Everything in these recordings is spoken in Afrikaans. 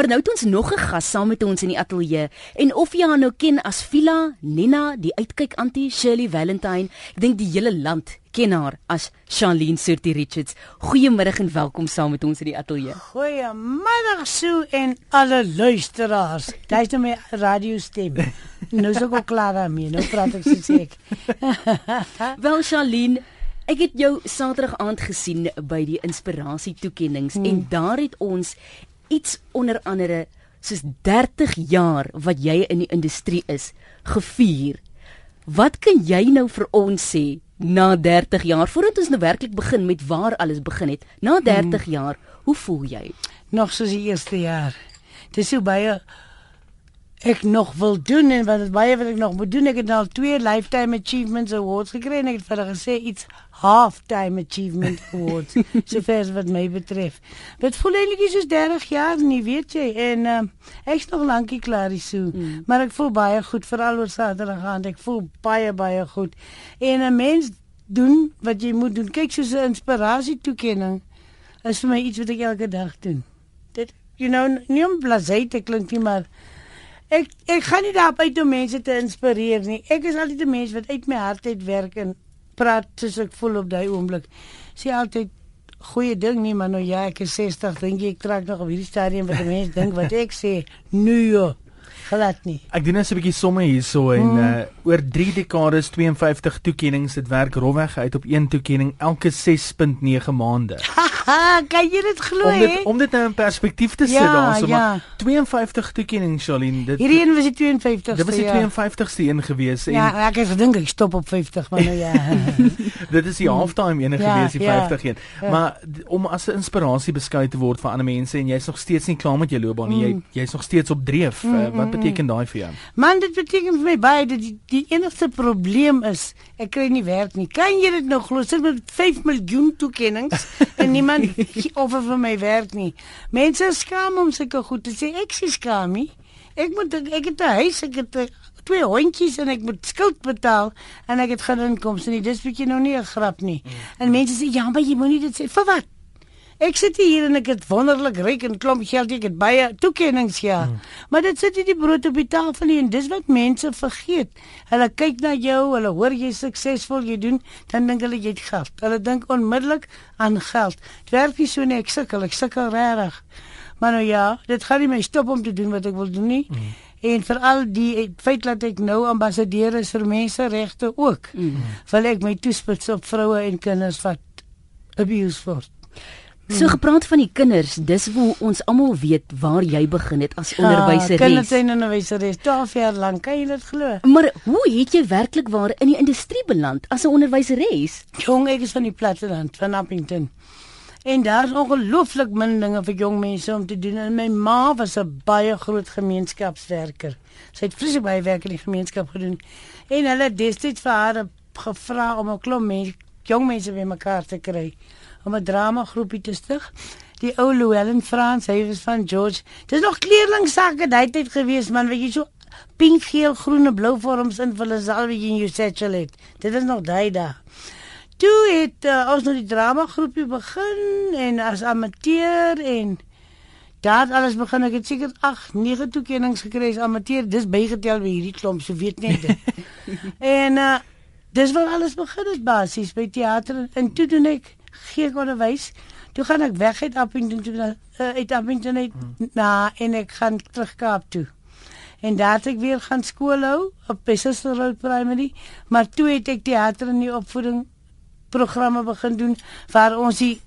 Maar nou het ons nog 'n gas saam met ons in die ateljee en of jy haar nou ken as Vila, Nina, die uitkyk antie Shirley Valentine, ek dink die hele land ken haar as Charlene Surti Richards. Goeiemiddag en welkom saam met ons in die ateljee. Goeiemiddag Sue en alle luisteraars. Dis nou my radiostem. Nou sou ek klaar daarmee. Nou praat ek soos ek. Wel Charlene, ek het jou Saterdag aand gesien by die inspirasie toekenninge hmm. en daar het ons iets onder andere soos 30 jaar wat jy in die industrie is gevier. Wat kan jy nou vir ons sê na 30 jaar voordat ons nou werklik begin met waar alles begin het? Na 30 hmm. jaar, hoe voel jy? Nog soos die eerste jaar. Dis so baie ek nog wil doen en wat baie wat ek nog moet doen. Ek het al twee lifetime achievements awards gekry en ek het vir hulle gesê iets halftime achievement awards sover wat my betref. Dit voel eintlik soos 30 jaar nie, weet jy? En uh, ek's nog lankie klaar hier so. Mm. Maar ek voel baie goed veral oor Saterdag aan. Ek voel baie baie goed. En 'n mens doen wat jy moet doen. Kyk soos 'n inspirasie toekenning is vir my iets wat ek elke dag doen. Dit you know, nie om blasé te klink nie, maar Ek ek gaan nie daar uit om mense te inspireer nie. Ek is altyd 'n mens wat uit my hart uit werk en praat soos ek voel op daai oomblik. Sê altyd goeie ding nie, maar nou ja, ek is 60, dink ek trek nog op hierdie stadium wat mense dink wat ek sê. Nee. Glad nie. Ek doen net 'n bietjie somme hierso en mm. uh oor 3 dekades 52 toekenninge dit werk rofweg uit op een toekenning elke 6.9 maande. kan jy dit glo hè? Om dit om dit nou in perspektief te sit ja, daarso ja. maar 52 toekenninge Charlene dit Hierdie een was die 52ste. Dit was die 52ste ja. een gewees en Ja, ek het gedink ek stop op 50 maar nou ja. dit is die halftime een ja, gewees die ja, 50 een. Ja. Maar om as 'n inspirasie beskou te word vir ander mense en jy's nog steeds nie klaar met jou loopbaan nie. Mm. Jy jy's nog steeds op dreef. Mm, uh, wat beteken daai vir jou? Man, dit beteken vir my baie dat die, die enigste probleem is ek kry nie werk nie. Kan jy dit nou glo? Sit met 5 miljoen toekenninge en niemand offer vir my werk nie. Mense skaam om sulke goed te sê. Ek sê skaam nie. Ek moet ek het 'n huis, ek het twee hondjies en ek moet skuld betaal en ek het geen inkomste nie. Dis bietjie nou nie 'n grap nie. Mm. En mense sê ja, maar jy moenie dit sê. Vir wat? Ek sit hier en ek het wonderlik ryk en klomp geld ek het baie toekennings ja. Hmm. Maar dit sit nie die brood op die tafel nie en dis wat mense vergeet. Hulle kyk na jou, hulle hoor jy suksesvol jy doen, dan dink hulle jy het geld. Hulle dink onmiddellik aan geld. Dit werk nie so nie, ek sukkel, ek sukkel regtig. Maar nou ja, dit gaan nie my stop om te doen wat ek wil doen nie. Hmm. En veral die feit dat ek nou ambassadeur is vir menseregte ook. Mm. Wil ek my toespits op vroue en kinders wat abuse word. So gepraat van die kinders, dis hoe ons almal weet waar jy begin het as ja, onderwyseres. Kinders en onderwyseres, 12 jaar lank, kan jy dit glo? Maar hoe het jy werklik waar in die industrie beland as 'n onderwyseres? Jong, ek is van die platteland van Appington. En daar's ongelooflik min dinge vir jong mense om te doen. En my ma was 'n baie groot gemeenskapswerker. Sy het vreeslik baie werk in die gemeenskap gedoen. En hulle het destyds vir haar gevra om 'n klomp mense, jong mense bymekaar te kry om 'n drama groepie te stig. Die ou Llewellyn Frans, hy was van George. Dis nog kleerlingsakke daai tyd gewees man, weet jy so pink, geel, groen en blou vorms in vir hulle salwe in jou satchel het. Dit is nog daai dae. Toe het uh, ons nou die drama groepie begin en as amateur en daar alles begin ek het seker 8 9 toekennings gekry as amateur dis bygetel by hierdie klomp so weet net dit en uh, dis waar alles begin het basies by teater en toe doen ek gee ek onderwys. Toe gaan ek weg uit Appington toe uh, uit Appington uit hmm. na en ek gaan terug Kaap toe. En daar het ek weer gaan skool hou op Pessel Road Primary, maar toe het ek teater en die opvoeding programme begin doen waar ons die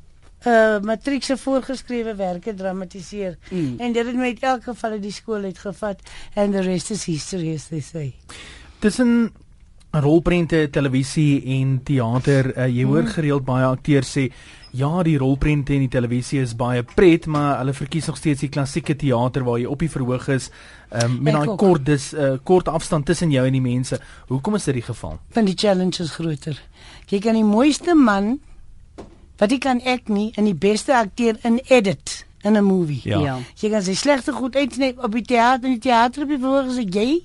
uh matriekse voorgeskrewe werke dramatiseer. Mm. En dit het my in elk geval uit die skool uitgevat and the rest is history as they say. Dis 'n rolprente, televisie en teater. Uh, jy hoor hmm. gereeld baie akteurs sê ja, die rolprente en die televisie is baie pret, maar hulle verkies nog steeds die klassieke teater waar jy op die verhoog is um, met daai kort dis uh, kort afstand tussen jou en die mense. Hoekom is dit die geval? Want die challenge is groter. Jy kan die mooiste man wat jy kan ek nie in die beste akteur in edit in 'n movie. Ja. ja. Jy kan sy slegte goed uitsny op die teater en die teater op die verhoog is jy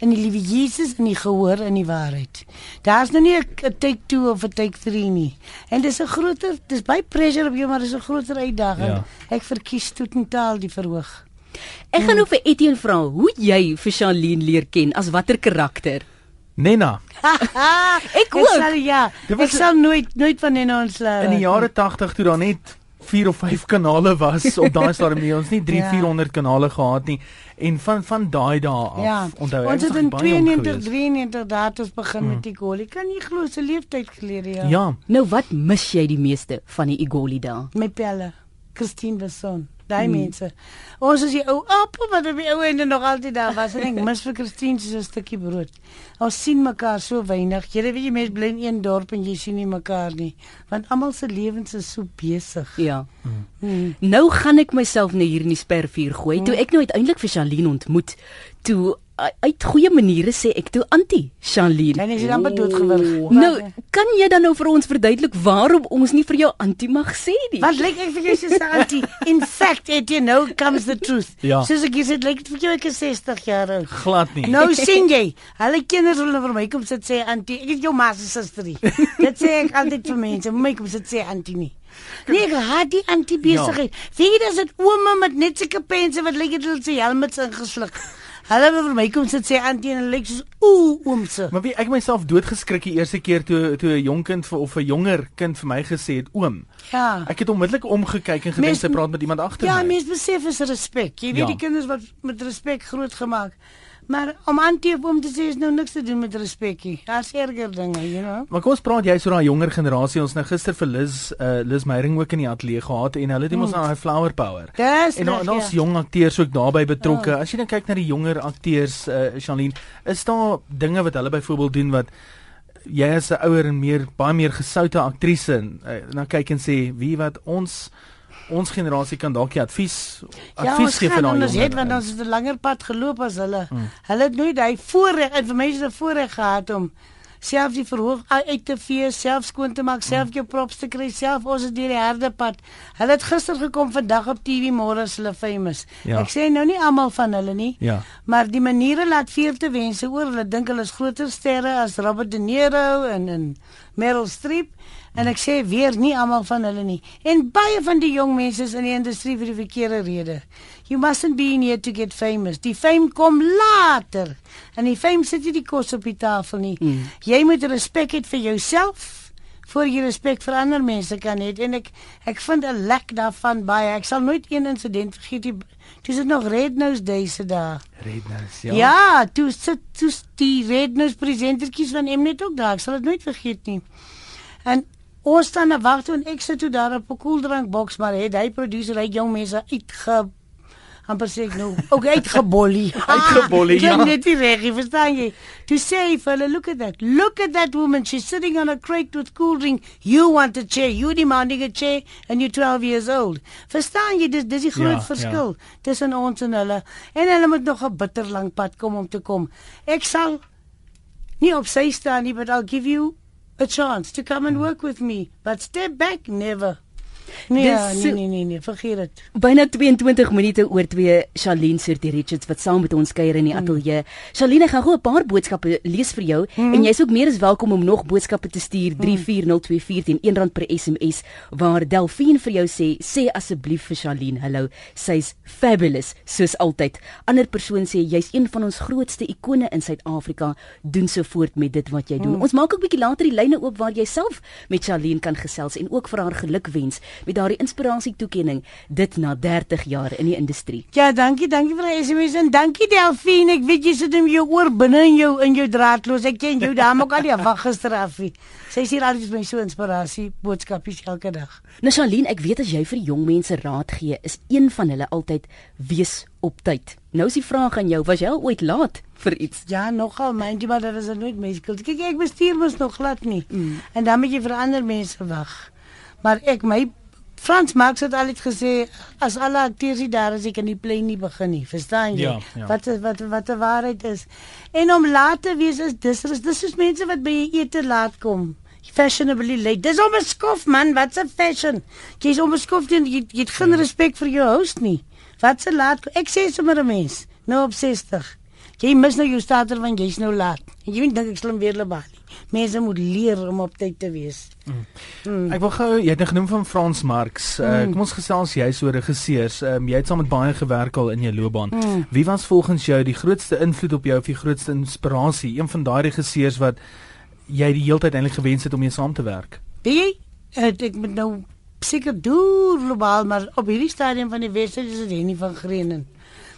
in die liewe Jesus in die gehoor in die waarheid. Daar's nou nie 'n take 2 of 'n take 3 nie. En dis 'n groter, dis baie pressure op jou, maar dis 'n groter uitdaging. Ja. Ek verkies totaal die verhoog. Ek gaan nou vir Etienne vra hoe jy vir Charlene leer ken as watter karakter? Nena, Ek Ek ook. sal ja. Dit Ek was- sal nooit nooit van hen ontslaa. in die jare 80 toe daar net 4 of 5 kanale was op daai stadium nie ons nie 3 Ja. 400 kanale gehad nie en van van daai dae af Ja. onthou ons het in nog baie jong 92 geweest. 93 daad ons begin met die goalie. Kan nie glo se leeftyd gelede ja. Ja, Nou wat mis jy die meeste van die Igoli dae? My pelle. Christine Besson. Daai hmm. mense. Ons is die ou appel wat op die ou ende nog altyd daar was en ek mis vir Christine 'n stukkie brood. Ons sien mekaar so weinig. Jy weet jy mense bly in een dorp en jy sien nie mekaar nie, want almal se lewens is so besig. Ja. Hmm. Nou gaan ek myself nou hier in die spervuur gooi. Toe ek nou uiteindelik vir Charlene ontmoet, toe uit goeie maniere sê ek toe anti Charlene. Dan is jy amper doodgewurg. Nou, kan jy dan nou vir ons verduidelik waarom ons nie vir jou anti mag sê nie? Wat lyk ek vir jou soos 'n auntie? In fact, it you know comes the truth. Ja. Soos ek sê, lyk dit vir jou ek is 60 jaar oud. glad nie. Nou sien jy, hulle kinders wil vir my kom sit sê auntie, ek is jou ma se susterie. Dit sê ek altyd vir mense, my kom sit sê auntie nie. Nee, ek haat die auntie besigheid. Ja. Weet jy dis dit ouma met net sulke pense wat lyk dit hulle se helmets ingesluk. Hulle wil vir my kom sit sê auntie en lyk soos ooh oomse. Maar wie ek myself doodgeskrik die eerste keer toe toe 'n jong kind vir- of 'n jonger kind vir my gesê het oom. Ja. Ek het onmiddellik omgekyk en gedink sy praat met iemand agter Ja, my. mens besef is respek. Jy weet Ja. die kinders wat met respek grootgemaak. Maar om auntie of oom te sê is nou niks te doen met respek nie. Daar's erger dinge, you know. Maar kom ons praat jy so daai jonger generasie. Ons nou gister vir Liz uh, Liz Meyering ook in die ateljee gehad en hulle het ons aan daai flower power. Dis En dan reg, daar's ja. jong akteurs ook daarbey betrokke. As jy dan kyk na die jonger akteurs, uh, Charlene, is daar dinge wat hulle byvoorbeeld doen wat jy as 'n ouer en meer baie meer gesoute aktrise uh, na kyk en sê, wie wat ons ons generasie kan dalk die advies Ja, advies ons gee vir daai anders het jonger. want ons het 'n langer pad geloop as hulle. Mm. Hulle het nooit hy voorreg 'n voorreg gehad om self die verhoog uit uit te vee, self skoon te maak, self jou props te kry, self ons het deur die harde pad. Hulle het gister gekom vandag op TV môre is hulle famous. Ja. Ek sê nou nie almal van hulle nie. Ja. Maar die maniere laat veel te wense oor. Hulle dink hulle is groter sterre as Robert De Niro en en Meryl Streep. En ek sê weer nie almal van hulle nie. En baie van die jong mense is in die industrie vir die verkeerde rede. You mustn't be in here to get famous. Die fame kom later. En die fame sit nie die kos op die tafel nie. Mm. Jy moet respek hê vir jouself voor jy respek vir ander mense kan hê en ek ek vind 'n lek daarvan baie. Ek sal nooit een insident vergeet nie. Dis dit nog Red Nose Days se dae. Redners, Ja, ja. toe sit toe die Red Nose presentertjies van Mnet ook daar. Ek sal dit nooit vergeet nie. En ons staan en wag toe en ek sit toe daar op 'n koeldrankboks maar het hy produsent hy jong mense uitge amper sê ek nou ook uitgebollie. Uitgebollie, ja. net nie reg, jy verstaan jy? To say vir hulle look at that. Look at that woman. She's sitting on a crate with cool drink. You want a chair. You demanding a chair and you're 12 years old. Verstaan jy dis dis die groot Ja, ja, verskil tussen ons en hulle. En hulle moet nog 'n bitter lang pad kom om te kom. Ek sal nie op sy staan nie, but I'll give you a chance to come and work with me. But step back never. Nee, Dis so- nee, nee, nee, nee, vergeet dit. Byna 22 minute oor 2 Charlene Surti Richards wat saam met ons kuier in die ateljee. Charlene, ek gaan gou 'n paar boodskappe lees vir jou mm. en jy's ook meer as welkom om nog boodskappe te stuur 34024 teen R1 per SMS waar Delphine vir jou sê sê asseblief vir Charlene hallo, sy's fabulous soos altyd. Ander persoon sê jy's een van ons grootste ikone in Suid-Afrika. Doen so voort met dit wat jy doen. Mm. Ons maak ook bietjie later die lyne oop waar jy self met Charlene kan gesels en ook vir haar gelukwens met daardie inspirasie toekenning dit na 30 jaar in die industrie. Ja, dankie, dankie vir die SMS en dankie Delphine. Ek weet jy sit in jou oor binne in jou in jou draadloos. Ek ken jou daar ook al die wag gister af. Sy sê altyd vir my so inspirasie boodskapies elke dag. Nou Charlene, ek weet as jy vir jong mense raad gee, is een van hulle altyd wees op tyd. Nou is die vraag aan jou, was jy al ooit laat vir iets? Ja, nogal, myntjie, maar dit is nooit my skuld. Kyk, ek bestuur mos nog glad nie. Mm. En dan moet jy vir ander mense wag. Maar ek my Frans Marx het altyd gesê as alle akteurs nie daar is, ek kan die play nie begin nie. Verstaan jy? Ja, ja. Wat is- wat wat die waarheid is. En om laat te wees is dis is dis is mense wat by ete laat kom. Fashionably late. Dis onbeskof man, wat's 'n fashion? Jy's onbeskof en jy, jy het geen respek vir jou host nie. Wat's 'n laat? Ek sê sommer 'n mens, nou op 60. Jy mis nou jou starter want jy's nou laat. En jy weet dink ek slim weer Lebali. Mense moet leer om op tyd te wees. Mm. Ek wil gou jy het nou genoem van Frans Marx. Uh, Mm. kom ons gesels jy's oor regisseurs. Um, jy het saam met baie gewerk al in jou loopbaan. Mm. Wie was volgens jou die grootste invloed op jou of die grootste inspirasie? Een van daai regisseurs wat jy die hele tyd eintlik gewens het om mee saam te werk. Weet jy, het ek moet nou seker deur globaal, maar op hierdie stadium van die wedstryd is dit Henny van Greenen.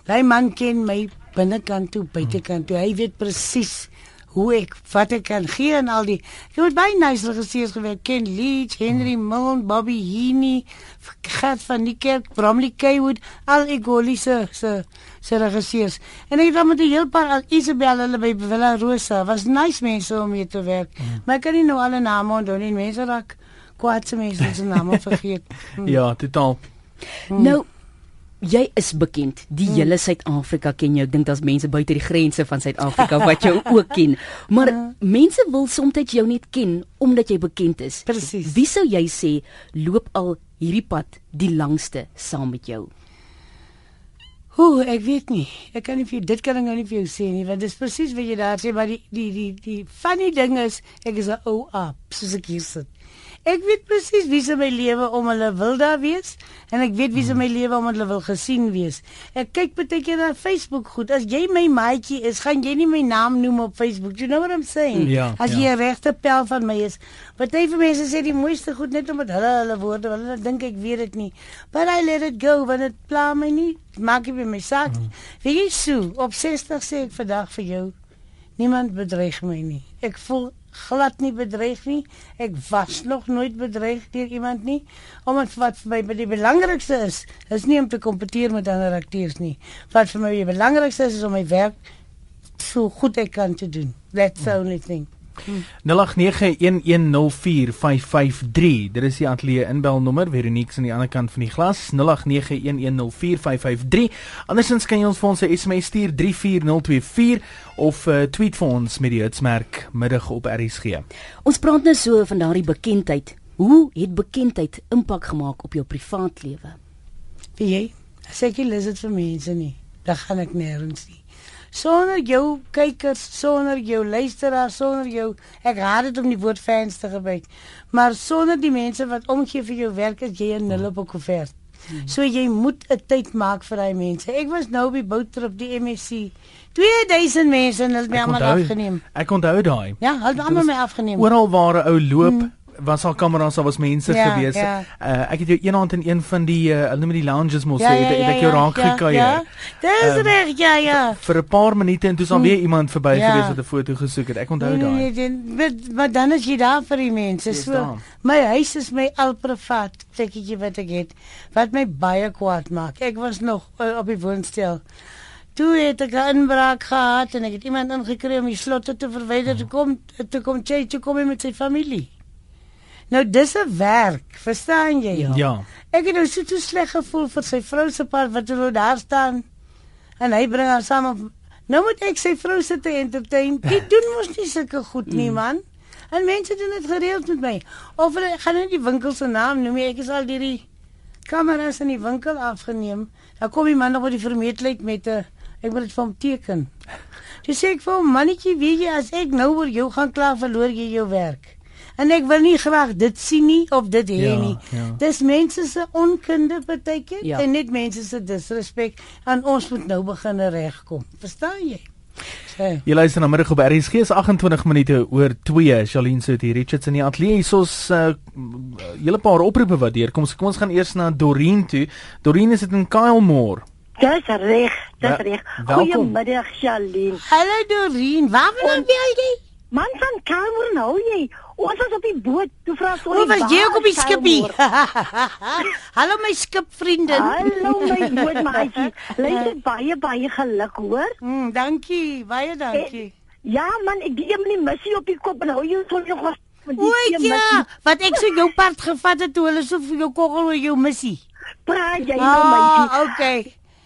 Daai man ken my binnekant toe, buitekant toe. Hy weet presies hoe ek wat ek kan gee en al die ek het baie nice regisseurs gewerk Ken Leach, Henry Milne, Bobby Heaney, Gert van die Kerk, Bramley Kaywood, al Egoli se se se regisseurs. En ek het dan met 'n heel paar al Isabel hulle by Villa Rosa was nice mense om mee te werk. Mm. Maar ek kan nie nou alle name onthou nie. Mense raak kwaad se mense se name vergeet. Mm. Ja, totaal. Hmm. Nou jy is bekend. Die hmm. hele Suid-Afrika ken jou. Ek dink daar's mense buite die grense van Suid-Afrika wat jou ook ken. Maar uh. mense wil soms jou net ken omdat jy bekend is. Presies. Wie sou jy sê loop al hierdie pad die langste saam met jou? Ooh, ek weet nie. Ek kan nie vir jou dit kan ek nou nie vir jou sê nie, want dis presies wat jy daar sê, maar die die die die funny ding is, ek is 'n ou aap, soos ek hier sit. Ek weet presies wie se my lewe om hulle wil daar wees en ek weet wie se my lewe om hulle wil gesien wees. Ek kyk baie keer na Facebook goed. As jy my maatjie is, gaan jy nie my naam noem op Facebook. You know what I'm saying? Ja, As ja. jy 'n regte pel van my is. Party van mense sê die mooiste goed net omdat hulle hulle woorde, want hulle dink ek weet dit nie. But I let it go want dit pla my nie. Maak nie my saak. Mm. Weet jy so, op 60 sê ek vandag vir jou, niemand bedreig my nie. Ek voel glad nie bedreig nie. Ek was nog nooit bedreig deur iemand nie. Omdat wat vir my die belangrikste is, is nie om te kompeteer met ander akteurs nie. Wat vir my die belangrikste is, is om my werk so goed ek kan te doen. That's the only thing. 0891104553. Dit is die ateljee inbelnommer. Veronique aan die ander kant van die glas. 0891104553. Andersins kan jy ons vir ons 'n SMS stuur 34024 of uh, tweet vir ons met die hitsmerk middag op RSG. Ons praat nou so van daardie bekendheid. Hoe het bekendheid impak gemaak op jou privaatlewe? Weet jy, as ek nie lus dit vir mense nie, dan gaan ek nêrens nie. Sonder jou kykers, sonder jou luisteraars, sonder jou ek haat dit om die woord fans te gebruik, maar sonder die mense wat omgee vir jou werk is jy 'n nul op 'n koevert. So jy moet 'n tyd maak vir daai mense. Ek was nou op die bouttrip die MSC. 2000 mense en hulle het my almal afgeneem. Ek onthou daai. Ja, hulle het almal my afgeneem. Oral waar 'n ou loop was al kameras, daar was mense Ja, gewees. ja. Uh, ek het jou eendag in een van die uh, hulle noem dit die lounges mos Ja, sê, ja, het, ja, het ek jou ja, raak ja, gekuier. Ja, dis Ehm, reg, ja, ja. vir 'n paar minute en toe is daar weer iemand verby Ja. gewees wat 'n foto gesoek het. Ek onthou Nee, daai. nee, nee, maar, maar dan is jy daar vir die mense. So daar. my huis is my al privaat plekkie wat ek het wat my baie kwaad maak. Ek was nog uh, op die woonstel. Toe het ek 'n inbraak gehad en ek het iemand ingekry om die slotte te verwyder te kom te kom jy toe kom hy met sy familie. Nou dis 'n werk, verstaan jy? Ja. Ja. Ek het nou so toe sleg gevoel vir sy vrou se part wat hulle daar staan. En hy bring haar saam op. Nou moet ek sy vrou sit te entertain. Dit doen mos nie sulke goed nie, man. En mense doen dit gereeld met my. Of hulle gaan nou nie die winkel se naam noem. Ek is al deur die kameras in die winkel afgeneem. Dan kom die man nog met die vermeetheid met 'n ek wil dit vir hom teken. Dis sê ek vir hom, mannetjie, weet jy as ek nou oor jou gaan kla, verloor jy jou werk. En ek wil nie graag dit sien nie of dit hê Ja, nie. ja. Dis mense se onkunde partykeer Ja. en net mense se disrespek en ons moet nou begin regkom. Verstaan jy? Sê. Jy luister na middag op RSG is 28 minute oor 2. Charlene Sout hier Richards in die ateljee. Hier's ons 'n uh, hele paar oproepe wat deurkom. So kom ons gaan eers na Dorien toe. Dorien is dit in Kylemore. Dis reg, dis reg. Goeiemiddag, Charlene. Hallo Dorien, waarvan bel jy? Man van Kamer nou jy. Ons was op die boot. Toe vra ons O, was jy op die skipie? Hallo my skipvriendin. Hallo my bootmaatjie. Luister baie baie geluk, hoor. Mm, dankie, baie dankie. Ja man, ek gee hom nie missie op die kop en hou jou son nog vas. met die O twee ja, wat ek so jou part gevat het toe hulle so vir jou koggel oor jou missie. Praat jy nou meisie. Ah, okay.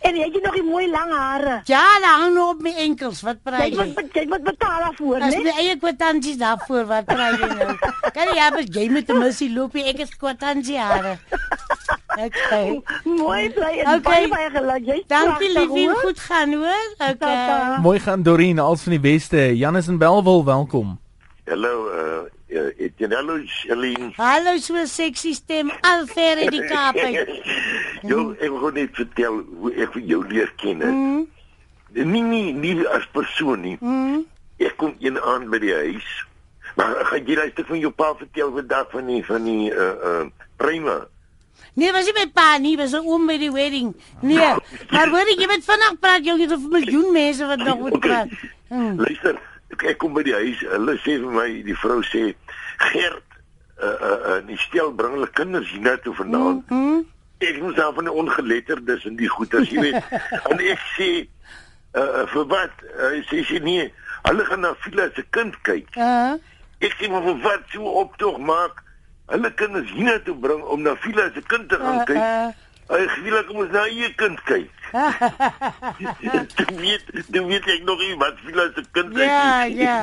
En jy het nog die mooi lang hare. Ja, hang nog op my enkels. Wat Jy praat moet jy? jy moet betaal daarvoor, né? my eie kwitansies daarvoor wat praat jy nou? Kan jy hebben jy met 'n missie loop jy ek is kwitansie hare. Okay. Mooi bly en Okay. baie baie geluk. Jy's Dankie liefie, goed gaan hoor. Okay. Tata. Mooi gaan Dorien, als van die beste. Janus en Belwel, welkom. Hallo, uh, uh, Etienne, hallo Shalien. Hallo so sexy stem al ver in die Kaap. uit. Jo, ek wil net vertel hoe ek jou leer ken. Mm. Nee, nee, nie as persoon nie. Mm. Ek kom een aand by die huis. Maar gaan jy daai stuk van jou pa vertel vandag van die van die uh uh prima? Nee, was nie my pa nie, was 'n oom by die wedding. Nee, maar hoor ek jy moet vinnig praat, jy het 'n miljoen mense wat nog moet praat. Mm. Luister, ek, kom by die huis. Hulle sê vir my, die vrou sê, "Gert, uh uh, uh die stel bring hulle kinders hiernatoe vanaand." Mm. ek moet dan van die ongeletterdes en die goeters, jy weet. en ek sê uh vir wat? Uh, sê sy nee, hulle gaan na Vila se kind kyk. Uh, Ek sê maar vir wat so optog maak? Hulle kinders hiernatoe bring om na Vila se kind te gaan kyk. uh, Hy Vila kom ons na eie kind kyk. Jy weet, jy weet ek nog nie wat Vila se kind is. ja, ja.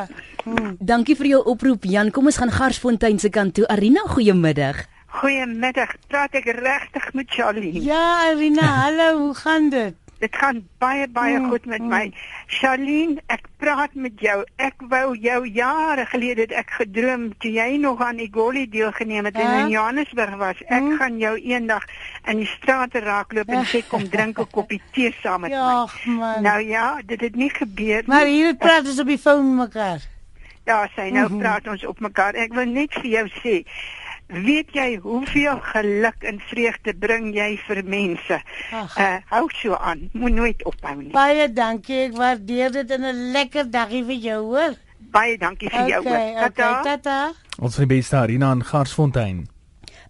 Mm. Dankie vir jou oproep Jan. Kom ons gaan Garsfontein se kant toe. Arina, goeiemiddag. Goeiemiddag. Praat ek regtig met Charlene? Ja, Irina, hallo, hoe gaan dit? Dit gaan baie baie Mm, goed met mm. my. Charlene, ek praat met jou. Ek wou jou jare gelede het ek gedroom toe jy nog aan Igoli deelgeneem het en Ja? in Johannesburg was. Ek Mm. gaan jou eendag in die strate raakloop en sê kom drink 'n koppie tee saam met Ja, my. man. Nou ja, dit het nie gebeur Maar nie. hier praat ons op die foon mekaar. Ja, sy nou Mhm. praat ons op mekaar. Ek wil net vir jou sê, weet jy hoeveel geluk en vreugde bring jy vir mense? Ag. Uh hou so aan. Moet nooit ophou nie. Baie dankie, ek waardeer dit en 'n lekker dagie vir jou, hoor. Baie dankie vir jou Okay, ook. okay, Tata. tata. Ons van die beste Arina in Garsfontein.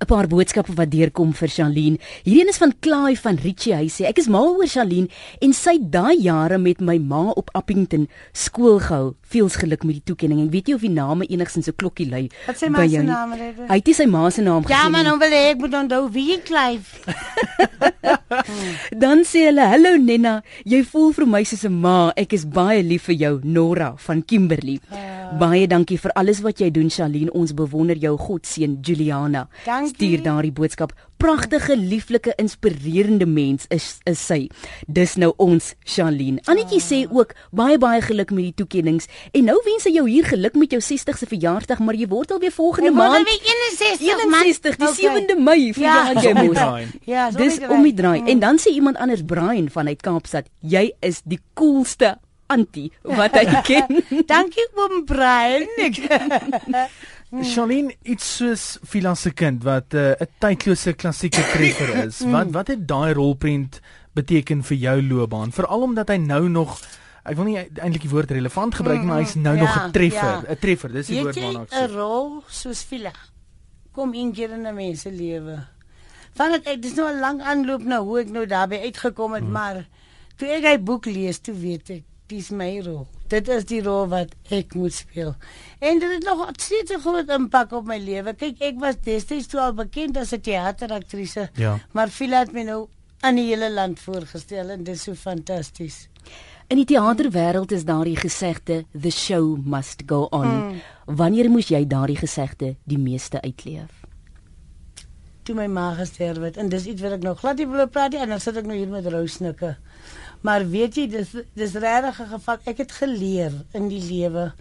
'n Paar boodskappe wat deurkom vir Charlene. Hierdie een is van Klaai van Richie. Hy sê ek is mal oor Charlene en sy daai jare met my ma op Appington skool gehou. Veels geluk met die toekenning. Ek weet nie of die name enigsins 'n klokkie lui. Wat sê by my se jou naam? Hy het nie sy ma se naam Ja, gegee maar nie. nou wil ek moet onthou wie klyf. Dan sê hulle: "Hallo Nenna, jy voel vir my soos 'n ma. Ek is baie lief vir jou, Nora van Kimberley. Ah. Baie dankie vir alles wat jy doen, Charlene. Ons bewonder jou. God seën Juliana." Dankie. Stuur daardie boodskap. Pragtige, lieflike, inspirerende mens is is sy. Dis nou ons Charlene. Annetjie sê ook baie baie geluk met die toekennings. En nou wens sy jou hier geluk met jou 60ste verjaarsdag, maar jy word alweer volgende Ek word maand alweer 61 man. 61, die Okay. 7de Mei verjaar Ja. jy die mos. draai. Ja, so Dis om die draai. En dan sê iemand anders Brian vanuit Kaapstad, jy is die coolste antie wat hy ken. Dankie oom Brian. Ek- Charlene, iets soos Vila se kind wat uh, 'n tydlose klassieke treffer is. Wat wat het daai rolprent beteken vir jou loopbaan? Veral omdat hy nou nog ek wil nie eintlik die woord relevant gebruik, maar hy's nou Ja, nog 'n treffer, ja. 'n treffer. Dis die Weet woord waarna ek 'n soek. rol soos Vila kom een keer in 'n mens se lewe. Van dit ek dis nou 'n lang aanloop nou hoe ek nou daarby uitgekom het, hmm. maar toe ek hy boek lees, toe weet ek dis my rol. Dit is die rol wat ek moet speel. En dit het nog steeds 'n groot impak op my lewe. Kyk, ek was destyds toe al bekend as 'n teateraktrise, Ja. maar Vila het my nou aan die hele land voorgestel en dit is so fantasties. In die teaterwêreld is daardie gesegde the show must go on. Mm. Wanneer moes jy daardie gesegde die meeste uitleef? toe my ma gesterf het en dis iets wat ek nou glad nie wil praat nie en dan sit ek nou hier met rousnikke. Maar weet jy dis dis regtig 'n geval ek het geleer in die lewe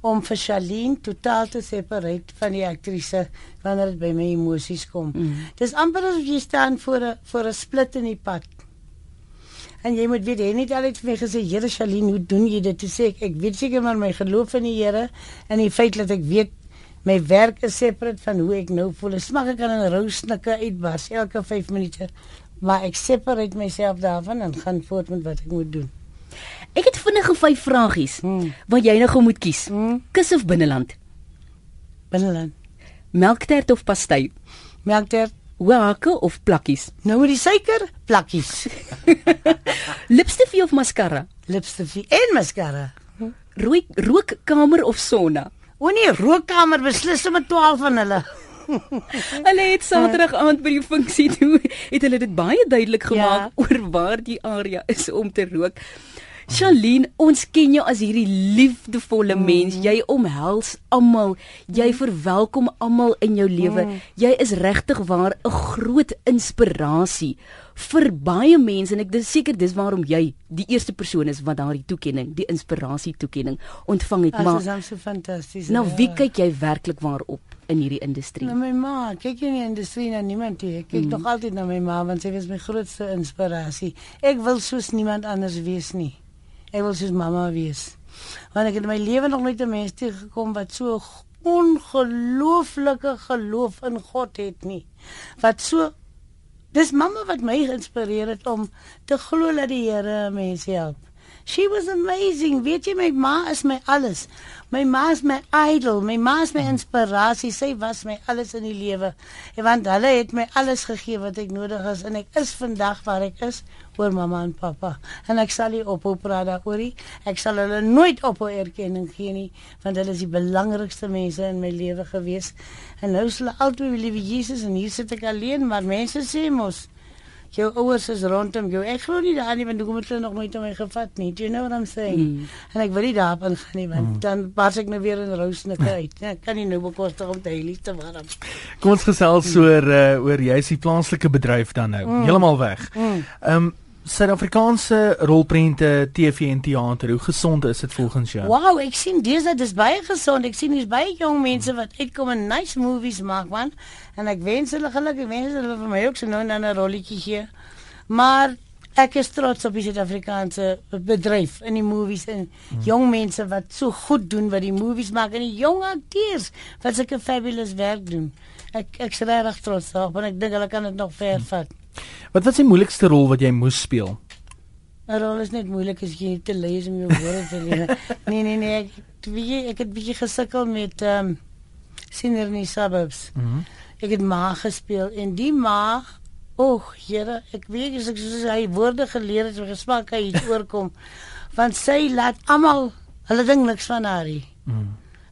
om vir Charlene totaal te separate van die aktrise wanneer dit by my emosies kom. Mm. Dis amper asof jy staan voor 'n voor 'n split in die pad. En jy moet weet, hy het nie altyd vir my gesê, "Here Charlene, hoe doen jy dit?" Toe sê ek, "Ek weet seker maar my geloof in die Here en die feit dat ek weet my werk is separate van hoe ek nou voel. Smag ek kan in rousnikke uitbars elke 5 minute, maar ek separate myself daarvan en gaan voort met wat ek moet doen. Ek het vinnige vyf vragies Hmm. wat jy nou gou moet kies. Hmm. Kus of binneland? Binneland. Melktert of pastei? Melktert. Hoehake of plakkies? Nou met die suiker, plakkies, Lipstifie of mascara? lipstifie en mascara. Rooi rookkamer of sauna? O nee, rookkamer beslis om 12 van hulle. Hulle het Saterdag aand by die funksie toe het hulle dit baie duidelik gemaak Ja. oor waar die area is om te rook. Charlene, ons ken jou as hierdie liefdevolle mens. Jy omhels almal. Jy verwelkom almal in jou lewe. Jy is regtig waar 'n groot inspirasie vir baie mense en ek dis seker dis waarom jy die eerste persoon is wat daardie toekenning, die inspirasie toekenning ontvang het. As Maar is hom so fantasties. nou ja. wie kyk jy werklik waarop in hierdie industrie? Na my ma, kyk jy nie in die industrie na niemand nie. Ek kyk mm. nog altyd na my ma want sy was my grootste inspirasie. Ek wil soos niemand anders wees nie. Ek wil soos mamma wees. Want ek het in my lewe nog nooit 'n mens tegekom wat so ongelooflike geloof in God het nie. Wat so Dis mamma wat my geïnspireer het om te glo dat die Here mense help. She was amazing. Weet jy my ma is my alles. My ma is my idol, my ma is my inspirasie. Sy was my alles in die lewe. En want hulle het my alles gegee wat ek nodig het en ek is vandag waar ek is oor mamma en pappa. En ek sal nie ophou praat daaroor nie. Ek sal hulle nooit ophou erkenning gee nie, want hulle is die belangrikste mense in my lewe gewees. En nou is hulle altyd wie liewe Jesus en hier sit ek alleen, maar mense sê mos jou ouers is rondom jou. Ek glo nie daaraan nie want hoekom het hulle nog nooit aan my gevat nie? Do you know what I'm saying? Mm. En ek wil nie daarop ingaan nie want mm. dan pas ek nou weer in rousnikke uit. Ja, ek kan nie nou bekostig om te heilig te warm. Kom ons gesels oor uh, oor jy's die plaaslike bedryf dan nou. Mm. Heeltemal weg. Mm. Ehm um, Suid-Afrikaanse rolprente, TV en teater, hoe gesond is dit volgens jou? Wow, ek sien dis dat dis baie gesond. Ek sien hier's baie jong mense wat uitkom en nice movies maak man. En ek wens hulle geluk, ek wens hulle vir my ook so nou en dan 'n rolletjie gee. Maar ek is trots op die Suid-Afrikaanse bedryf in die movies en hmm. jong mense wat so goed doen wat die movies maak en die jong akteurs wat sulke fabulous werk doen. Ek ek's regtig trots daarop en ek dink hulle kan dit nog ver vat. Wat was die moeilikste rol wat jy moes speel? 'n Rol is net moeilik as jy te lees om jou woorde te leer. Nee nee nee, ek weet ek het bietjie gesukkel met ehm um, Sinner in die suburbs. Mm Ek het ma gespeel en die ma, o, Here, ek weet as ek soos hy woorde geleer het, gesmaak hy iets oorkom. Want sy laat almal, hulle dink niks van haar nie. mm.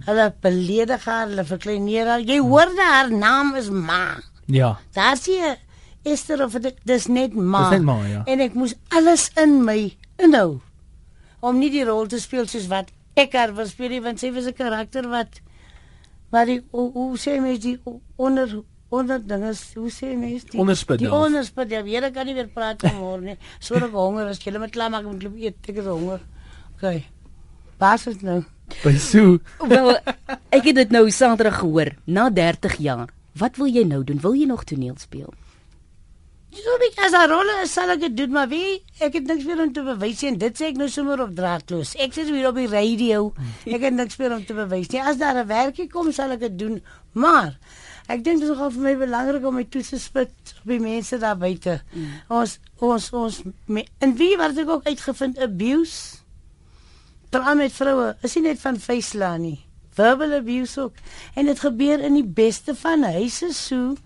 Hulle beledig haar, hulle verkleineer haar. Jy hoor dat haar naam is ma. Ja. Daar sien jy Esther of dit dis net ma. Dis net ma, ja. En ek moes alles in my inhou om nie die rol te speel soos wat ek haar wil speel nie, want sy was 'n karakter wat maar die hoe, hoe sê mens die onder onder dinge hoe sê mens die Onderspit die delf. onderspit ja weer kan nie weer praat vanmôre nie sodat ek honger is jy moet klaar maak met loop eet ek is honger okay pas is nou By Sue. Wel, ek het dit nou Saterdag gehoor, na 30 jaar. Wat wil jy nou doen? Wil jy nog toneel speel? So ek as 'n rolle sal ek dit doen, maar wie ek het niks meer om te bewys nie en dit sê ek nou sommer op draadloos. Ek sit hier op die radio. Ek het niks meer om te bewys nie. As daar 'n werkie kom, sal ek dit doen. Maar ek dink dit is nogal vir my belangrik om my toe te spit op die mense daar buite. Mm. Ons ons ons me, en wie wat ek ook uitgevind abuse. Praat met vroue, is nie net van facela nie. Verbal abuse ook. En dit gebeur in die beste van huise so.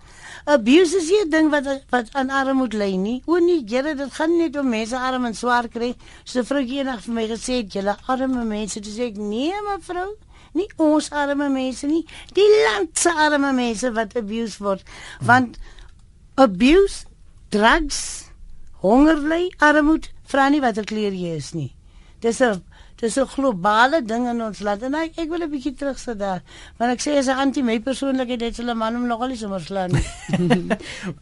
Abuse is nie 'n ding wat wat aan armoede lê nie. O nee, Here, dit gaan net om mense arm en swaar kry. So 'n vrou eendag vir my gesê het, "Julle arme mense." Toe sê ek, "Nee, mevrou, nie ons arme mense nie, die land se arme mense wat abuse word." Want abuse, drugs, honger ly, armoede, vra nie watter kleur jy is nie. Dis 'n dis 'n globale ding in ons land en ek, ek wil 'n bietjie terugsit daar. Want ek sê as 'n anti my persoonlikheid het hulle man om nogal nie sommer slaan nie.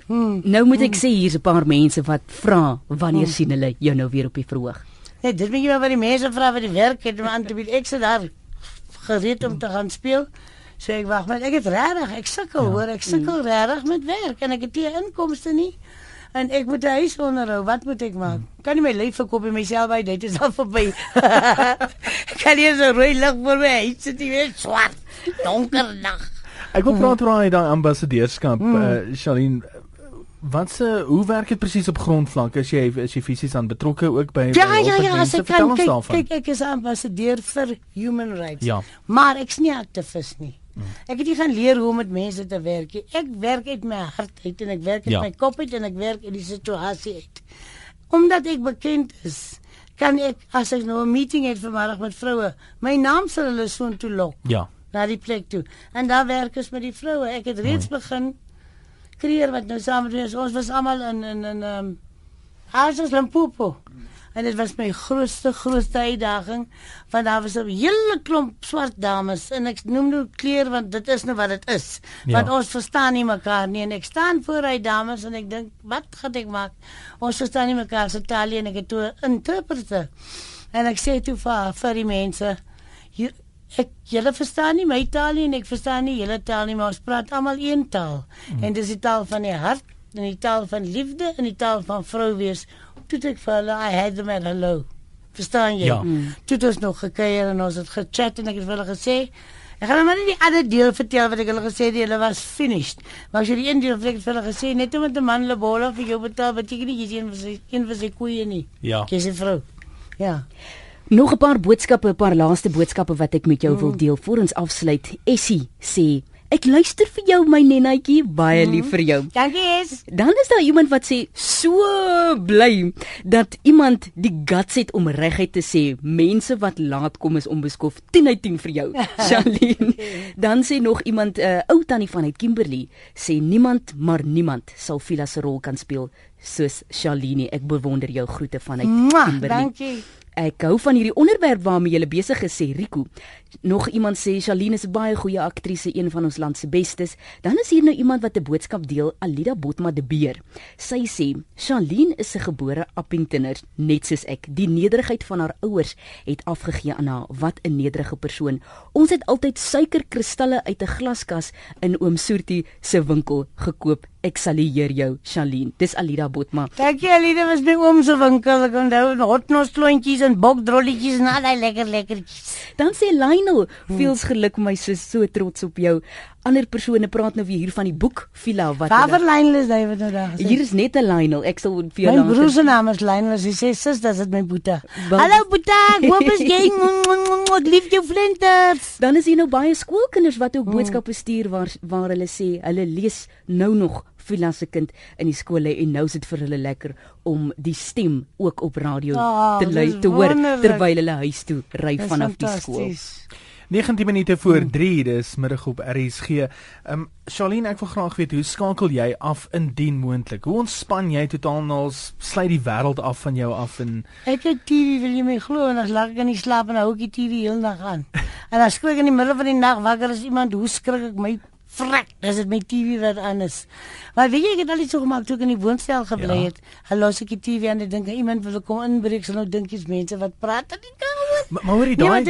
hmm. Nou moet ek sê hier's 'n paar mense wat vra wanneer sien hulle jou nou weer op die verhoog? Nee, dit moet jy maar by die mense vra wat die werk het om aan te bied. Ek sit daar gereed om te gaan speel. So ek wag, maar ek het regtig, ek sukkel ja. hoor, ek sukkel regtig met werk en ek het nie inkomste nie. En ek moet 'n huis onderhou. Wat moet ek maak? Kan nie my lyf verkoop en myself by dit is al verby. kan nie so rooi lig vir my huis sit weer swart. Donker nag. Ek wil praat oor daai ambassadeurskap, mm. uh, Charlene. Wat se hoe werk dit presies op grondvlak as jy as jy fisies aan betrokke ook by Ja by ja ja, as ek kan kyk, kyk ek is ambassadeur vir human rights. Ja. Maar ek's nie aktivis nie. Ek het nie gaan leer hoe om met mense te werk nie. Ek werk uit my hart uit en ek werk uit Ja. my kop uit en ek werk uit die situasie uit. Omdat ek bekend is, kan ek as ek nou 'n meeting het vanmiddag met vroue, my naam sal hulle soontoe lok Ja. na die plek toe. En daar werk ons met die vroue. Ek het reeds begin kreer wat nou saam met is. Ons was almal in in in ehm um, is Limpopo. En dit was my grootste grootste uitdaging want daar was 'n hele klomp swart dames en ek noem nou kleur want dit is nou wat dit is. Ja. Want ons verstaan nie mekaar nie en ek staan voor hy dames en ek dink wat gaan ek maak? Ons verstaan nie mekaar se taal en ek het toe 'n interpreter. En ek sê toe vir vir die mense hier ek julle verstaan nie my taal nie en ek verstaan nie julle taal nie maar ons praat almal een taal. Mm. En dis die taal van die hart en die taal van liefde en die taal van vrou wees. Toe het ek vir hulle I had them at hello. Verstaan jy? Ja. Mm. Toe het ons nog gekuier en ons het gechat en ek het vir hulle gesê Ek gaan nou maar nie die ander deel vertel wat ek hulle gesê het hulle was finished. Maar as jy die een deel ek vir hulle gesê net omdat 'n man lebola vir jou betaal, beteken nie jy's een van sy een van sy koeie nie. Ja. Jy's 'n vrou. Ja. Nog 'n paar boodskappe, 'n paar laaste boodskappe wat ek met jou wil deel voor ons afsluit. Essie sê: "Ek luister vir jou my nenetjie, baie lief vir jou." Dankie is. Dan is daar iemand wat sê so bly dat iemand die guts het om reguit te sê mense wat laat kom is onbeskof 10 uit 10 vir jou Charlene. Dan sê nog iemand 'n uh, ou tannie van uit Kimberley sê niemand maar niemand sal Vila se rol kan speel soos Charlene. Ek bewonder jou groete van uit Mwah, Kimberley. dankie. Ek hou van hierdie onderwerp waarmee jy besig is, sê Rico. Nog iemand sê Charlene is 'n baie goeie aktrise, een van ons land se bestes. Dan is hier nou iemand wat 'n boodskap deel, Alida Botma de Beer. Sy sê Charlene is 'n gebore Appingtoner, net soos ek. Die nederigheid van haar ouers het afgegee aan haar. Wat 'n nederige persoon. Ons het altyd suikerkristalle uit 'n glaskas in oom Soortie se winkel gekoop. Ek salueer jou, Charlene. Dis Alida Botma. Dankie Alida was by oom se winkel. Ek onthou hotnos klontjies en bokdrolletjies en al daai lekker lekkertjies. Dan sê Lionel, "Veels geluk my sis, so trots op jou." Ander persone praat nou weer hier van die boek Villa wat Waar hulle- vir Lionel is hy wat nou daar gesê? Hier is net 'n Lionel. Ek sal vir jou My later- broer se naam is Lionel. Hy sê sis, dis dit my boetie. Hallo boetie, hoe is jy? Ek lief jou flinters. Dan is hier nou baie skoolkinders wat ook boodskappe stuur waar waar hulle sê hulle lees nou nog Villa se kind in die skool lê en nou is dit vir hulle lekker om die stem ook op radio Ah, te lui te hoor terwyl hulle huis toe ry vanaf die skool. fantasties. 19 minute voor 3 dis middag op RSG. Ehm um, Charlene, ek wil graag weet hoe skakel jy af indien moontlik? Hoe ontspan jy totaal nou sluit die wêreld af van jou af en Ek het TV wil jy my glo en as lag ek in die slaap en hou ek die TV heel nag aan. En as skrik ek in die middel van die nag wakker as iemand hoe skrik ek my vrek, dis dit my TV wat aan is. Maar weet jy ek het al iets so gemaak toe ek in die woonstel gebly Ja. het. Hulle los ek die TV aan en dink iemand wil kom inbreek, sal nou dink jy's mense wat praat in die kamer. Maar, maar hoorie Nee, daai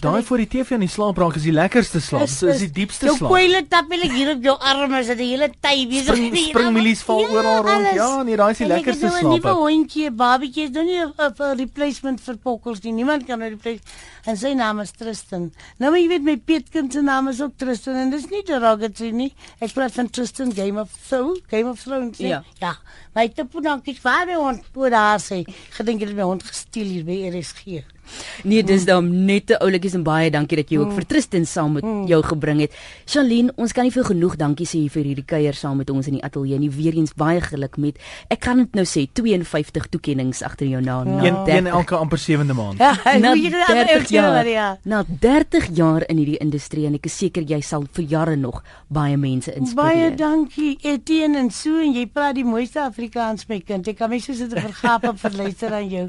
daai- voor die TV aan die slaap raak is die lekkerste slaap. So is die diepste jou slaap. koeile tappelik hier op jou arme, is dit die hele tyd besig. Spring- Die- springmielies val oral rond. alles. Ja, nee, daai is die En ek het lekkerste nou 'n slaap Nuwe hondjie, babietjie, is nou nie 'n replacement vir pokkels nie. Niemand kan nou replace. En sy naam is Tristan. Nou maar jy weet my peetkind se naam is ook Tristan en dis nie derogatory nie. Ek praat van Tristan Game of Thrones, Game of Thrones. nie? Ja. Ja. My te pudankies waar my hond oor daar sê. Gedink jy het my hond gesteel hier by RSG. Nee, dis dan net te oulikies en baie dankie dat jy ook vir Tristan saam met jou gebring het. Charlene, ons kan nie veel genoeg dankie sê vir hierdie kuier saam met ons in die ateljee nie. Weereens baie geluk met ek kan dit nou sê 52 toekennings agter jou naam. na Een, 30 een elke amper sewende maand. Ja, na hoe jy dit 30 jaar. Ja. Na 30 jaar in hierdie industrie en ek is seker jy sal vir jare nog baie mense Baie inspireer. dankie Etienne en so en jy praat die mooiste Afrikaans my kind. Ek kan my so sit en vergaap en verluister aan jou.